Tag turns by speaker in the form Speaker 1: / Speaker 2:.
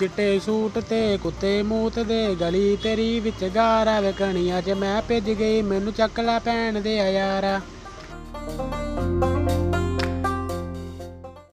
Speaker 1: ਚਿੱਟੇ ਸੂਟ ਤੇ ਕੁੱਤੇ ਮੂਤ ਦੇ ਗਲੀ ਤੇਰੀ ਵਿੱਚ ਗਾਰਾ ਵੇ ਕਣੀਆਂ 'ਚ ਮੈਂ ਭਿੱਜ ਗਈ, ਮੈਨੂੰ ਚੱਕ ਲੈ ਭੈਣ ਦੇ ਯਾਰਾ